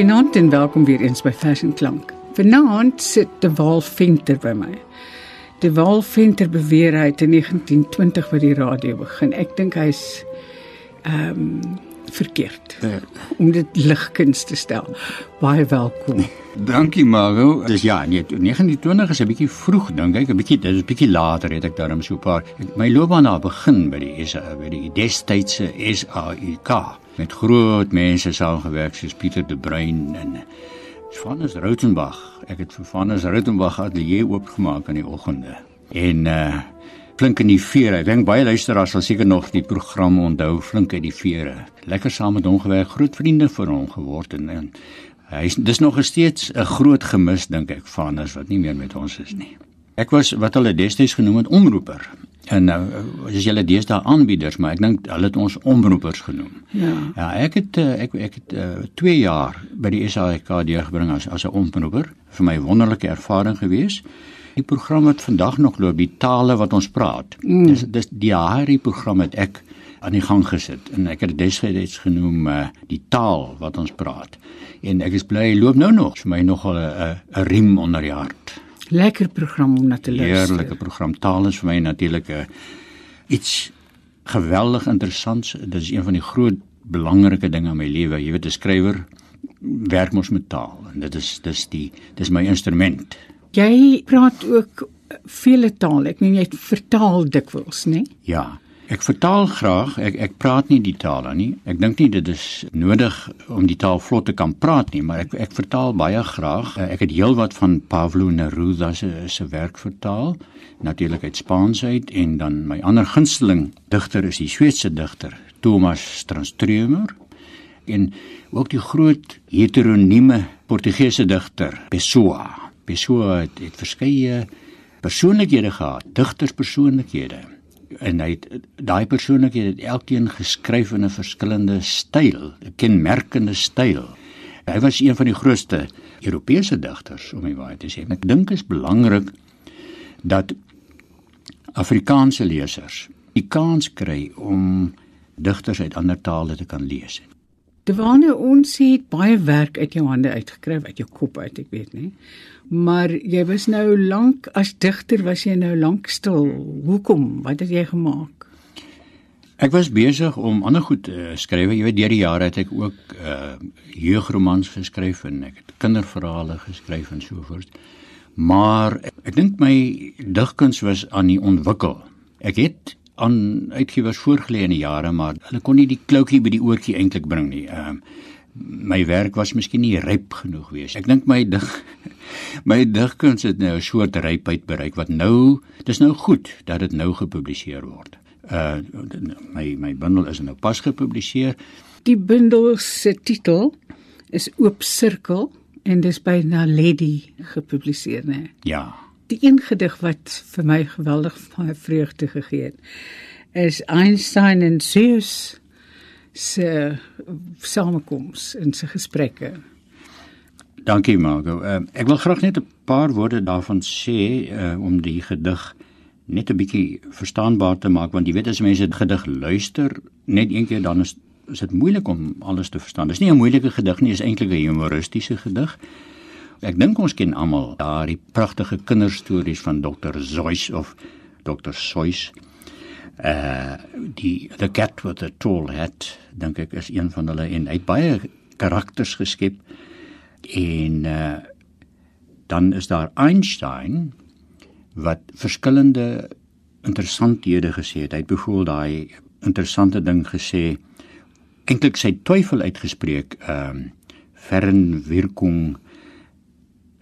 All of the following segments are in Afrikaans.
Goeienaand en welkom weer eens by Fashion Klank. Vanaand sit De Waal Venter by my. De Waal Venter beweer hy het in 1920 by die radio begin. Ek dink hy's ehm um, verkeerd Uh, om dit ligkuns te stel. Baie welkom. dankie Margo. Dis ja, nee, 1920 is 'n bietjie vroeg dink ek, 'n bietjie dit is 'n bietjie later het ek daarom so 'n paar my loopbaan daar begin by die SA, by die destydse SAUK met groot mense saamgewerk soos Pieter de Bruin en Vanus Rautenbach. Ek het vir Vanus Rautenbach ateljee oopgemaak in die oggende. En uh Flink in die vere. Ek dink baie luisteraars sal seker nog die program onthou Flink in die vere. Lekker saam met hom gewerk, groot vriende vir hom geword en, en hy is dis nog steeds 'n groot gemis dink ek Vanus wat nie meer met ons is nie. Ek was wat hulle destyds genoem het omroeper. En nou as julle deesdae aanbieders, maar ek dink hulle het ons omroepers genoem. Ja. Ja, ek het eh, ek ek het uh, 2 jaar by die SAIK deurgebring as as 'n omroeper. Vir my wonderlike ervaring gewees. Die program wat vandag nog loop, die tale wat ons praat. Mm. Dis dis die Hari program het ek aan die gang gesit en ek het dit destyds genoem uh, die taal wat ons praat. En ek is bly hy loop nou nog vir my nogal 'n 'n riem onder die hart. Lekker program om na te luister. Heerlike program. Taal is vir my natuurlik 'n iets geweldig interessants. Dit is een van die groot belangrike dinge in my lewe. Jy weet 'n skrywer werk mos met taal en dit is dis die dis my instrument. Jy praat ook vele tale. Ek meen jy vertaal dikwels, né? Ja. Ek vertaal graag. Ek ek praat nie die tale nie. Ek dink nie dit is nodig om die taal vlot te kan praat nie, maar ek ek vertaal baie graag. Eh, Ek het heelwat van Pablo Neruda se se werk vertaal, natuurlik uit Spaans uit en dan my ander gunsteling digter is die Sweedse digter Thomas Tranströmer en ook die groot heteronieme Portugese digter Pessoa. Pessoa het, het verskeie persoonlikhede gehad, digterspersoonlikhede en hy het daai persoonlikhede het elkeen geskryf in 'n verskillende styl, 'n kenmerkende styl. Hy was een van die grootste Europese digters om die waarheid te sê. En ek dink is belangrik dat Afrikaanse lesers die kans kry om digters uit ander tale te kan lees. Terwyl ons het baie werk uit jou hande uitgekry, uit jou kop uit, ek weet nie. Maar jy was nou lank as digter was jy nou lank stil. Hoekom? Wat het jy gemaak? Ek was besig om ander goed te skryf. Jy weet deur die jare het ek ook uh jeugromans geskryf en ek het kinderverhale geskryf en so voort. Maar ek, ek dink my digkuns was aan die ontwikkel. Ek het aan uitgewers voorgelê in die jare, maar hulle kon nie die kloutjie by die oortjie eintlik bring nie. Ehm uh, my werk was miskien nie ryp genoeg wees. Ek dink my dig my digkuns het nou 'n soort rypheid bereik wat nou dis nou goed dat dit nou gepubliseer word. Uh my my bundel is nou pas gepubliseer. Die bundel se titel is Oop Sirkel en dis by Naledi gepubliseer, né? Ja. Die een gedig wat vir my geweldig baie vreugde gegee het, is Einstein en Zeus se samekoms en se gesprekke. Dankie Margo. Uh, ek wil graag net 'n paar woorde daarvan sê uh, om die gedig net 'n bietjie verstaanbaar te maak want jy weet as mense 'n gedig luister net een keer dan is is dit moeilik om alles te verstaan. Dis nie 'n moeilike gedig nie, is eintlik 'n humoristiese gedig. Ek dink ons ken almal daardie pragtige kinderstories van Dr. Seuss of Dr. Seuss. Uh die The Cat with the Tall Hat, dink ek is een van hulle en hy het baie karakters geskep. En uh dan is daar Einstein wat verskillende interessanthede gesê het. Hy het byvoorbeeld daai interessante ding gesê eintlik sy twyfel uitgespreek ehm um, Fernwirkung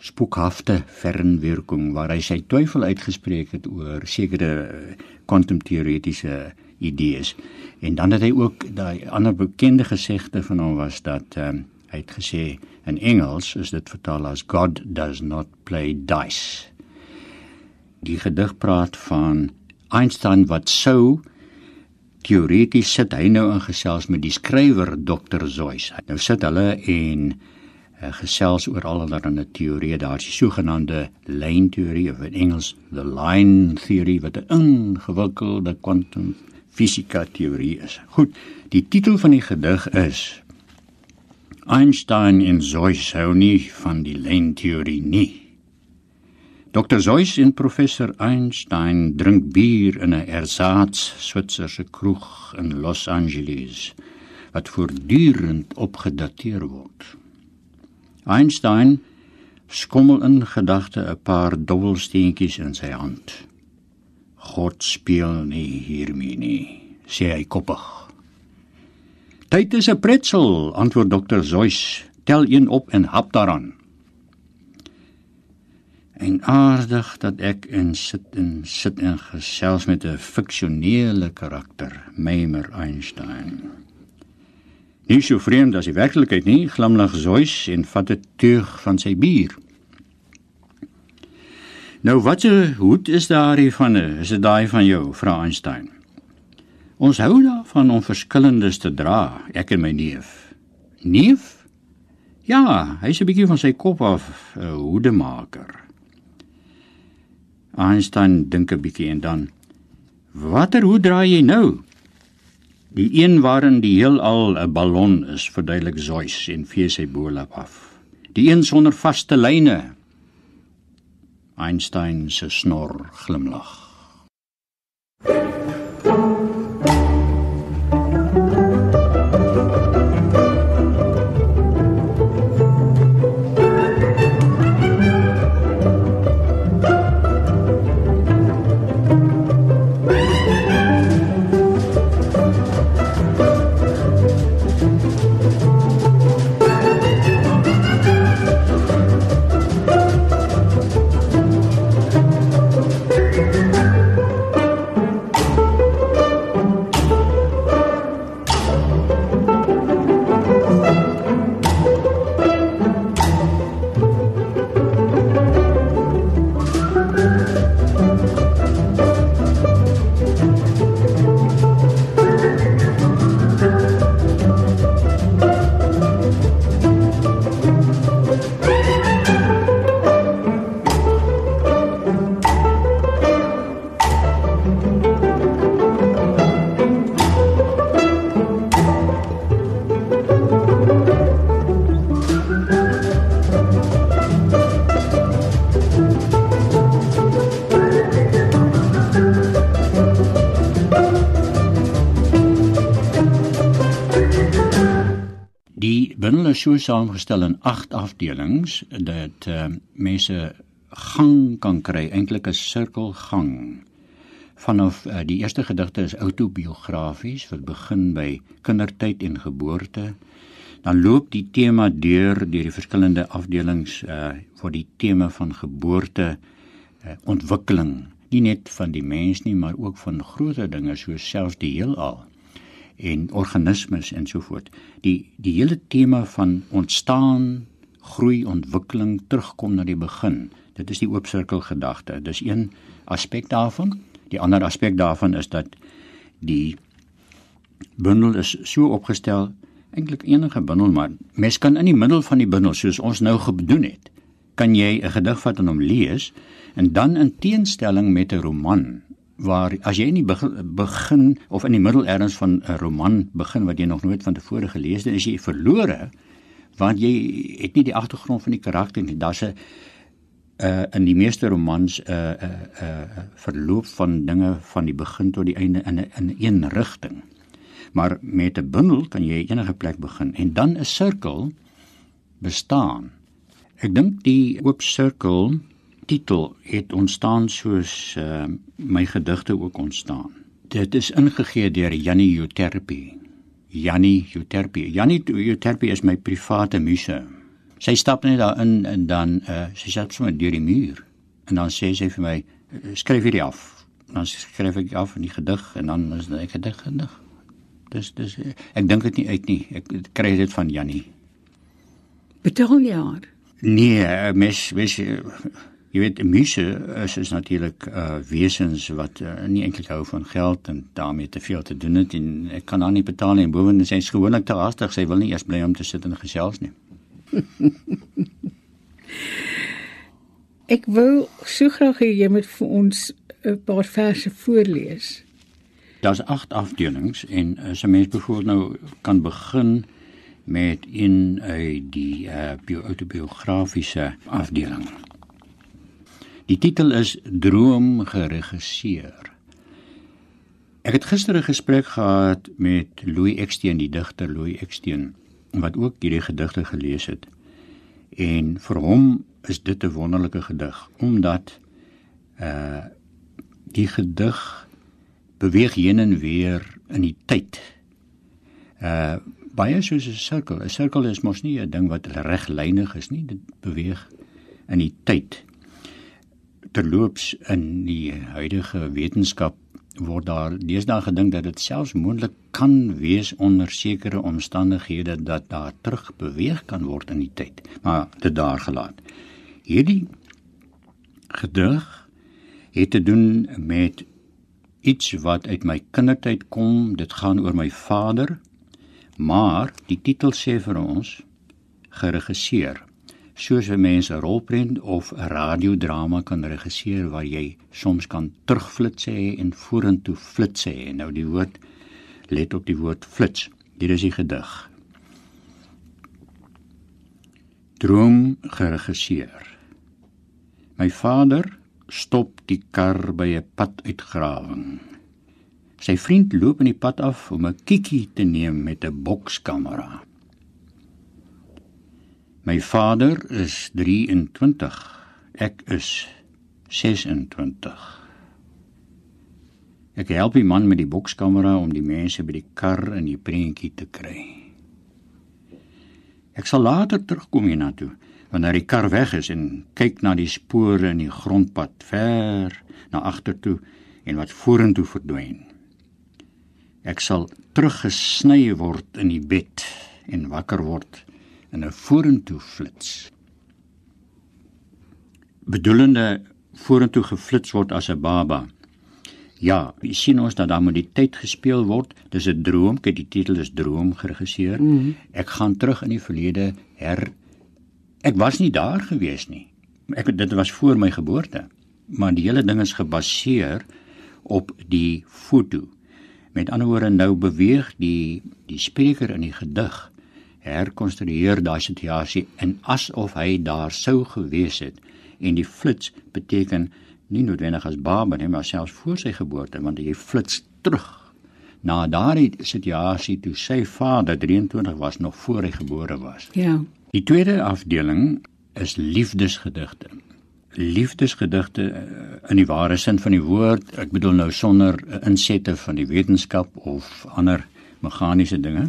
spookhafte fernwirkung waar hy sy twyfel uitgespreek het oor sekere kwantumteoretiese idees. En dan het hy ook daai ander bekende gesegde van hom was dat ehm um, hy het gesê in Engels is dit vertaal as God does not play dice. Die gedig praat van Einstein wat sou teoreties sit hy nou in gesels met die skrywer Dr. Seuss. Nou sit hulle en gesels oor al hulle teorieë, daar's die sogenaamde lynteorie of in Engels the line theory wat 'n ingewikkelde kwantumfisika teorie is. Goed, die titel van die gedig is Einstein en Zeus hou nie van die lynteorie nie. Dr. Zeus en professor Einstein drink bier in 'n ersatz Switserse kroeg in Los Angeles wat voortdurend opgedateer word. Einstein skommel in gedagte 'n paar dobbelsteentjies in sy hand. God speel nie hiermee nie, sê hy koppig. Tyd is 'n pretzel, antwoord dokter Zeus. Tel een op en hap daaraan. En aardig dat ek in sit en sit en gesels met 'n fiksionele karakter, Meimer Einstein. Nie so vreemd as die werklikheid nie, glimlag Zeus en vat 'n teug van sy bier. Nou wat 'n hoed is daardie van 'n? Is dit daai van jou, vra Einstein? Ons hou daarvan om verskillendes te dra, ek en my neef. Neef? Ja, hy's 'n bietjie van sy kop af 'n hoedemaker. Einstein dink 'n bietjie en dan: "Watter hoed dra jy nou?" Die een waarin die heelal 'n ballon is, verduidelik Zeus en vee sy bolap af. Die een sonder vaste lyne, Einstein se snor glimlag. Bundel is so saamgestel in 8 afdelings dat uh, mense gang kan kry, eintlik 'n sirkelgang. Vanaf uh, die eerste gedigte is autobiografies wat begin by kindertyd en geboorte. Dan loop die tema deur deur die verskillende afdelings uh vir die tema van geboorte, uh, ontwikkeling, nie net van die mens nie, maar ook van groter dinge soos selfs die heelal en organismes en so voort. Die die hele tema van ontstaan, groei, ontwikkeling terugkom na die begin. Dit is die oop sirkel gedagte. Dis een aspek daarvan. Die ander aspek daarvan is dat die bundel is so opgestel eintlik enige bundel maar mens kan in die middel van die bundel soos ons nou gedoen het kan jy 'n gedig vat en hom lees en dan in teenstelling met 'n roman waar as jy in die begin of in die middel erns van 'n roman begin wat jy nog nooit van tevore gelees het, is jy verlore want jy het nie die agtergrond van die karakter nie. Daar's 'n uh in die meeste romans 'n uh, uh, 'n uh, uh, verloop van dinge van die begin tot die einde in 'n in een rigting. Maar met 'n bundel kan jy enige plek begin en dan 'n sirkel bestaan. Ek dink die oop sirkel titel het ontstaan soos uh, my gedigte ook ontstaan. Dit is ingegee deur Jannie Uterpi. Jannie Uterpi. Jannie Uterpi is my private muse. Sy stap net daarin en dan uh, sy sê sommer deur die muur en dan sê sy vir my eh, skryf hierdie af. Dan skryf ek af in die gedig en dan is dit 'n gedig gedig. Dis dis ek dink dit nie uit nie. Ek kry dit van Jannie. Betaal jaar. Nee, mes mes Jy weet muse is is natuurlik uh wesens wat uh, nie eintlik hou van geld en daarmee te veel te doen het en ek kan dan nie betaal nie en bovendien sy is gewoonlik te haastig sy wil nie eers bly om te sit en gesels nie. ek wil so graag hê jy moet vir ons 'n paar verse voorlees. Daar's 8 afdelings en as 'n mens byvoorbeeld nou kan begin met in uit die uh, autobiografiese afdeling. Die titel is Droom geregisseer. Ek het gister 'n gesprek gehad met Louis Eksteen, die digter Louis Eksteen, wat ook hierdie gedigte gelees het. En vir hom is dit 'n wonderlike gedig omdat uh die gedig beweeg heen en weer in die tyd. Uh baie soos 'n sirkel. 'n Sirkel is mos nie 'n ding wat reglynig is nie. Dit beweeg in die tyd. Terloops in die huidige wetenskap word daar deesdae gedink dat dit selfs moontlik kan wees onder sekere omstandighede dat daar terug beweeg kan word in die tyd. Maar dit daar gelaat. Hierdie gedig het te doen met iets wat uit my kindertyd kom. Dit gaan oor my vader. Maar die titel sê vir ons geregisseer. Soos 'n mens 'n rolprent of 'n radiodrama kan regisseer waar jy soms kan terugflits hê en vorentoe flits hê. Nou die woord let op die woord flits. Dit is die gedig. Droom geregisseer. My vader stop die kar by 'n paduitgrawing. Sy vriend loop in die pad af om 'n kikkie te neem met 'n bokskamera. My vader is 23. Ek is 26. Ek help die man met die bokskamera om die mense by die kar in die prentjie te kry. Ek sal later terugkom hiernatoe wanneer die kar weg is en kyk na die spore in die grondpad ver na agtertoe en wat vorentoe verdwyn. Ek sal teruggesny word in die bed en wakker word in 'n vorentoe flits. Bedoelende vorentoe geflits word as 'n baba. Ja, jy sien ons dat daar moet die tyd gespeel word. Dis 'n droom, kyk die titel is Droom geregisseer. Mm -hmm. Ek gaan terug in die verlede her Ek was nie daar gewees nie. Ek dit was voor my geboorte. Maar die hele ding is gebaseer op die foto. Met ander woorde nou beweeg die die spreker in die gedig herkonstrueer daai situasie en asof hy daar sou gewees het en die flits beteken nie noodwendig as baba nie maar selfs voor sy geboorte want hy flits terug na daardie situasie toe sy vader 23 was nog voor hy gebore was. Ja. Die tweede afdeling is liefdesgedigte. Liefdesgedigte eh, in die ware sin van die woord, ek bedoel nou sonder insette van die wetenskap of ander meganiese dinge.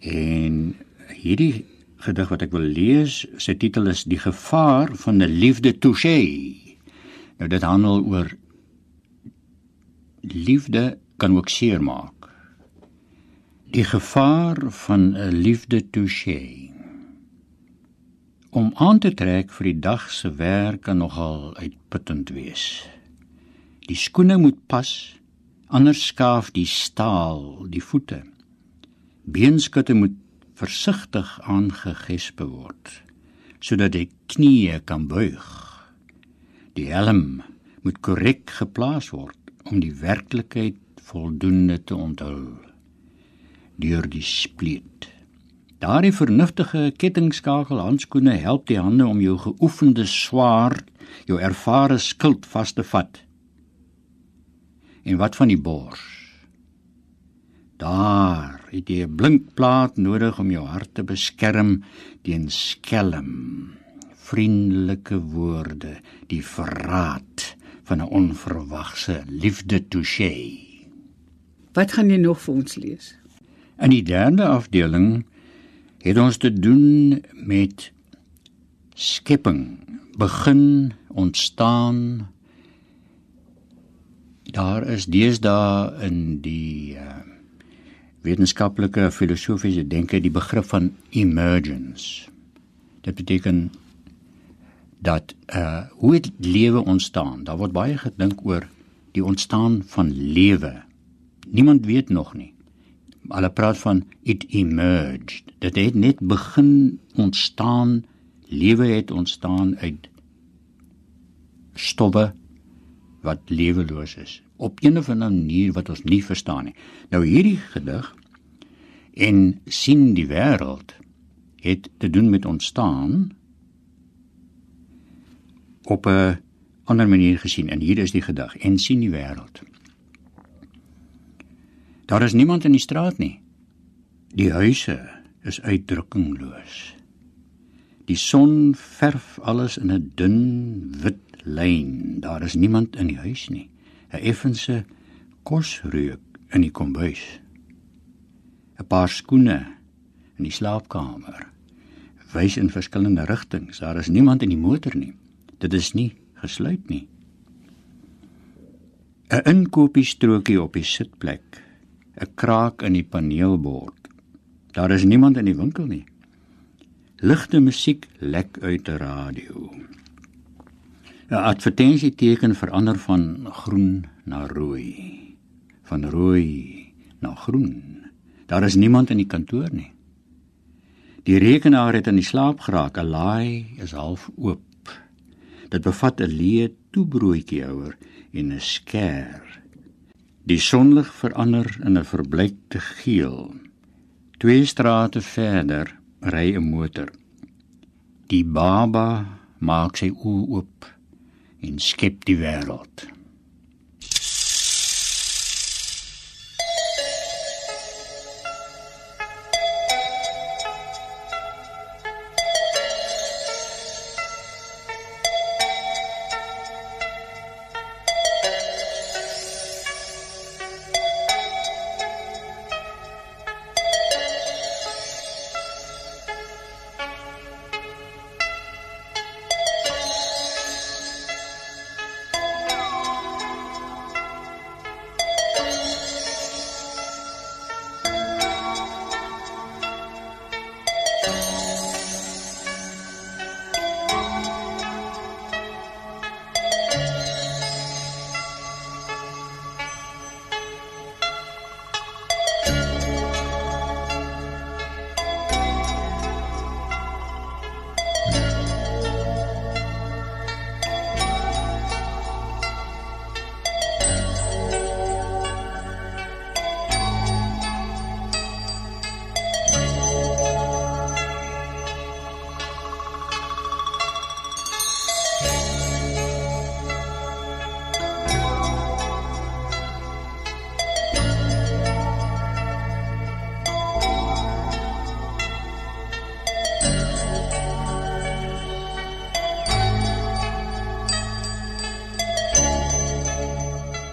En hierdie gedig wat ek wil lees, sy titel is Die gevaar van 'n liefde touché. Nou dit handel oor liefde kan ook seermaak. Die gevaar van 'n liefde touché om aan te trek vir die dag se werk kan nogal uitputtend wees. Die skoene moet pas, anders skaaf die staal die voete. Beenskutte moet versigtig aangegesp word sodat die knieë kan buig. Die helm moet korrek geplaas word om die werklikheid voldoende te onthul deur die spleet. Daardie vernuftige kettingskakel handskoene help die hande om jou geoefende swaard, jou ervare skild vas te vat. En wat van die bors? Daar het jy 'n blinkplaat nodig om jou hart te beskerm teen skelm, vriendelike woorde, die verraad van 'n onverwagse liefde touché. Wat gaan jy nog vir ons lees? In die derde afdeling het ons te doen met skepping, begin, ontstaan. Daar is deesdae in die uh, wetenskaplike filosofiese denke die begrip van emergence. Dit beteken dat uh hoe het lewe ontstaan? Daar word baie gedink oor die ontstaan van lewe. Niemand weet nog nie hulle praat van it emerged. Dit het net begin ontstaan, lewe het ontstaan uit stowwe wat leweloos is op een of ander manier wat ons nie verstaan nie. Nou hierdie gedig En sien die wêreld het te doen met ontstaan op 'n ander manier gesien en hier is die gedig en sien die wêreld. Daar is niemand in die straat nie. Die huise is uitdrukkingloos. Die son verf alles in 'n dun wit lyn. Daar is niemand in die huis nie. 'n Effense kosreuk in die kombuis. 'n Paar skoene in die slaapkamer wys in verskillende rigtings. Daar is niemand in die motor nie. Dit is nie gesluit nie. 'n Inkopiestrookie op die sitplek. 'n Kraak in die paneelbord. Daar is niemand in die winkel nie. Ligte musiek lek uit 'n radio. 'n Advertensieteken verander van groen na rooi. Van rooi na groen. Daar is niemand in die kantoor nie. Die rekenaar het in die slaap geraak. 'n Laai is half oop. Dit bevat 'n leë toebroodjie houer en 'n skêr. Die sonlig verander in 'n verbleikte geel. Twee strate verder ry 'n motor. Die baba maak sy oë oop en skep die wêreld.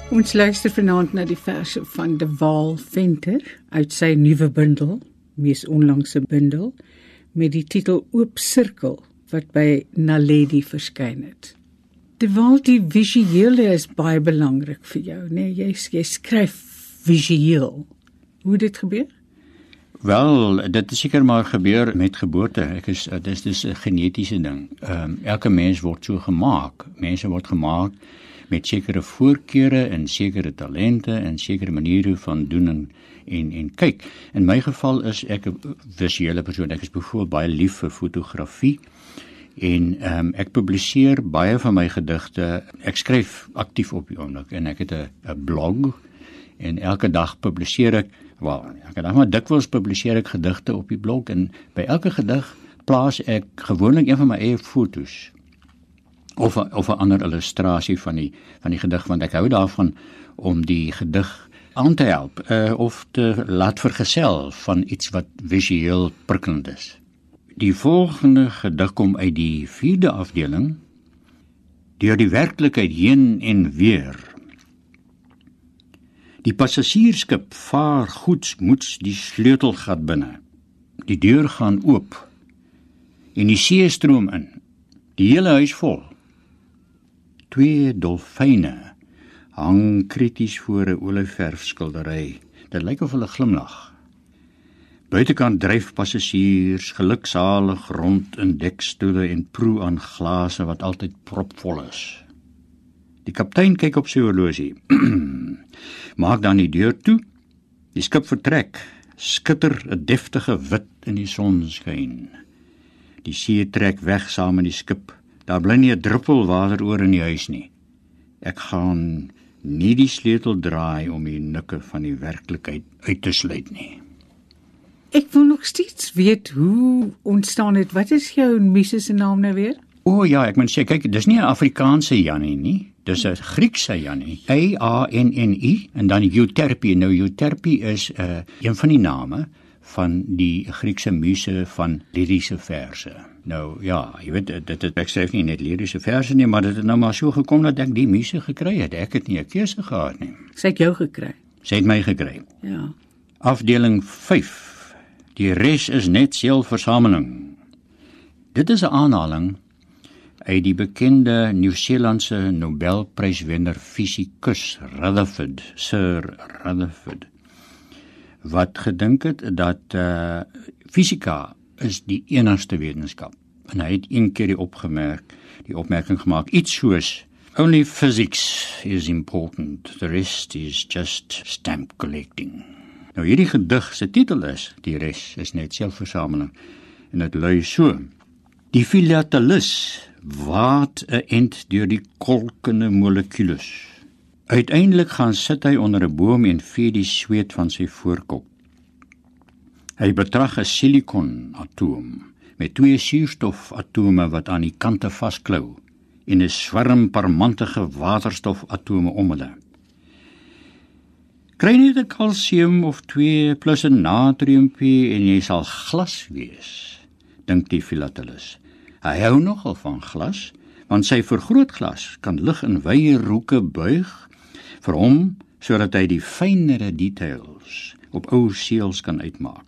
Ons luister vanaand na die verse van De Waal Venter uit sy nuwe bundel, mees onlangse bundel, met die titel Oop Sirkel wat by Naledi verskyn het. De Waal die visuele is baie belangrik vir jou, né? Nee, jy jy skryf visueel. Hoe het dit gebeur? Wel, dit het seker maar gebeur met geboorte. Ek is dis dis 'n genetiese ding. Ehm um, elke mens word so gemaak. Mense word gemaak met sekere voorkeure en sekere talente en sekere maniere van doen en en, en kyk. In my geval is ek 'n visuele persoon. Ek is byvoorbeeld baie lief vir fotografie en ehm um, ek publiseer baie van my gedigte. Ek skryf aktief op die oomblik en ek het 'n blog en elke dag publiseer ek, wel, elke dag maar dikwels publiseer ek gedigte op die blog en by elke gedig plaas ek gewoonlik een van my eie fotos of a, of 'n ander illustrasie van die van die gedig want ek hou daarvan om die gedig aan te help uh, of te laat vergesel van iets wat visueel prikkelend is. Die volgende gedig kom uit die 4de afdeling deur die werklikheid heen en weer. Die passasiersskip vaar goedsmoeds die sleutelgat binne. Die deur gaan oop en die see stroom in. Die hele huis vol twee dolfyne hang krities voor 'n olieverfskildery. Dit lyk of hulle glimlag. Buitekant dryf passasiers geluksalig rond in dekstoele en proe aan glase wat altyd propvol is. Die kaptein kyk op sy horlosie. Maak dan die deur toe. Die skip vertrek. Skitter 'n deftige wit in die sonskyn. Die see trek weg saam met die skip. Daar bly nie 'n druppel water oor in die huis nie. Ek gaan nie die sleutel draai om die nikke van die werklikheid uit te sluit nie. Ek wil nog steeds weet hoe ontstaan het. Wat is jou muse se naam nou weer? O ja, ek moet sê kyk, dis nie 'n Afrikaanse Jannie nie. Dis 'n Griekse Jannie. A A N N I en dan Euterpe. Nou Euterpe is 'n uh, een van die name van die Griekse muse van liriese verse. Nou ja, jy weet dit het ek skryf nie net liriese verse nie, maar dit het nou maar so gekom dat ek die muse gekry het. Ek het nie 'n keuse gehad nie. Sy het jou gekry. Sy het my gekry. Ja. Afdeling 5. Die res is net seelversameling. Dit is 'n aanhaling uit die bekende Nieu-Seelandse Nobelpryswenner fisikus Rutherford, Sir Rutherford wat gedink het dat uh fisika is die enigste wetenskap. En hy het een keer die opgemerk die opmerking gemaak iets soos only physics is important the rest is just stamp collecting. Nou hierdie gedig se titel is die res is net selfversameling. En dit lui so die filatelis wat 'n end deur die kolkende molekules uiteindelik gaan sit hy onder 'n boom en vee die sweet van sy voorkop Hy betrag 'n silikon atoom met twee suurstofatome wat aan die kante vasklou en 'n swerm parmantige waterstofatome om hulle. Kry net 'n kalsium of 2 plus 'n natriumpie en jy sal glas wees, dink die filatelis. Hy hou nogal van glas, want sy vergrootglas kan lig in wye hoeke buig vir hom sodat hy die fynere details op ou seels kan uitmaak.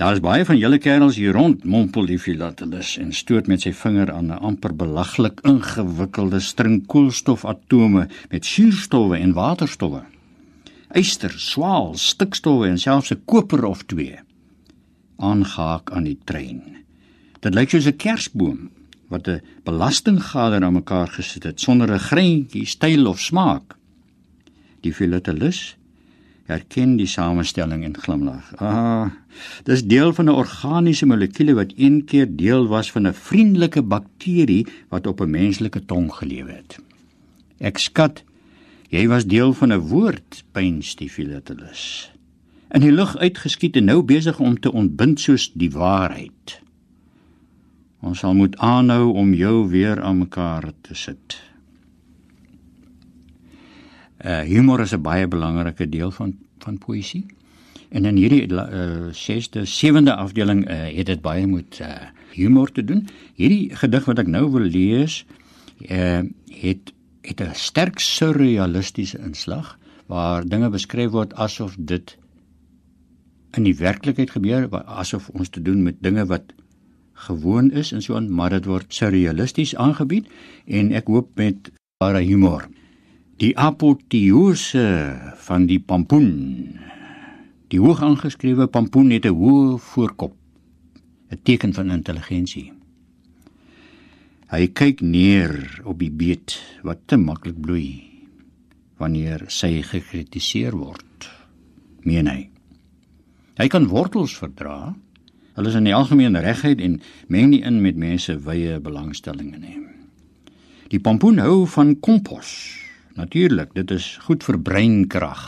Daar is baie van julle kerels hier rond, mompel die filatelis en stoot met sy vinger aan 'n amper belaglik ingewikkelde string koolstofatome met suurstowwe en waterstowwe. Yster, swaal, stikstowwe en selfs 'n koper of twee aangehaak aan die trein. Dit lyk soos 'n kersboom wat 'n belastinggader aan mekaar gesit het sonder 'n greintjie styl of smaak. Die filatelis erken die samestelling en glimlag. Ah, dis deel van 'n organiese molekuule wat een keer deel was van 'n vriendelike bakterie wat op 'n menslike tong gelewe het. Ek skat jy was deel van 'n woord, pynstifilatus. In die lug uitgeskiet en nou besig om te ontbind soos die waarheid. Ons sal moet aanhou om jou weer aan mekaar te sit. Uh humor is 'n baie belangrike deel van van poësie. En in hierdie uh, 6de, 7de afdeling uh, het dit baie met uh, humor te doen. Hierdie gedig wat ek nou wil lees, uh, het het 'n sterk surrealistiese inslag waar dinge beskryf word asof dit in die werklikheid gebeur, asof ons te doen met dinge wat gewoon is en so aan, maar dit word surrealisties aangebied en ek hoop met baie humor. Die apoteose van die pampoen. Die hoog aangeskrewe pampoen het 'n hoë voorkop, 'n teken van intelligensie. Hy kyk neer op die beet wat te maklik bloei wanneer sy gekritiseer word. Meen hy. Hy kan wortels verdra. Hulle is in die algemeen regheid en meng nie in met mense wye belangstellings nie. Die pampoen hou van kompos Natuurlik, dit is goed vir breinkrag.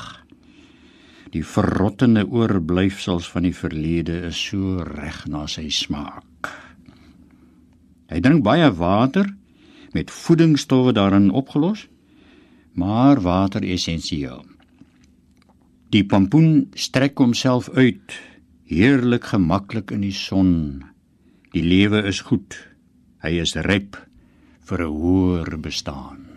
Die verrottende oorblyfsels van die verlede is so reg na sy smaak. Hy drink baie water met voedingsstowwe daarin opgelos, maar water essensieel. Die pampoen strek homself uit, heerlik gemaklik in die son. Die lewe is goed. Hy is ryp vir 'n hoër bestaan.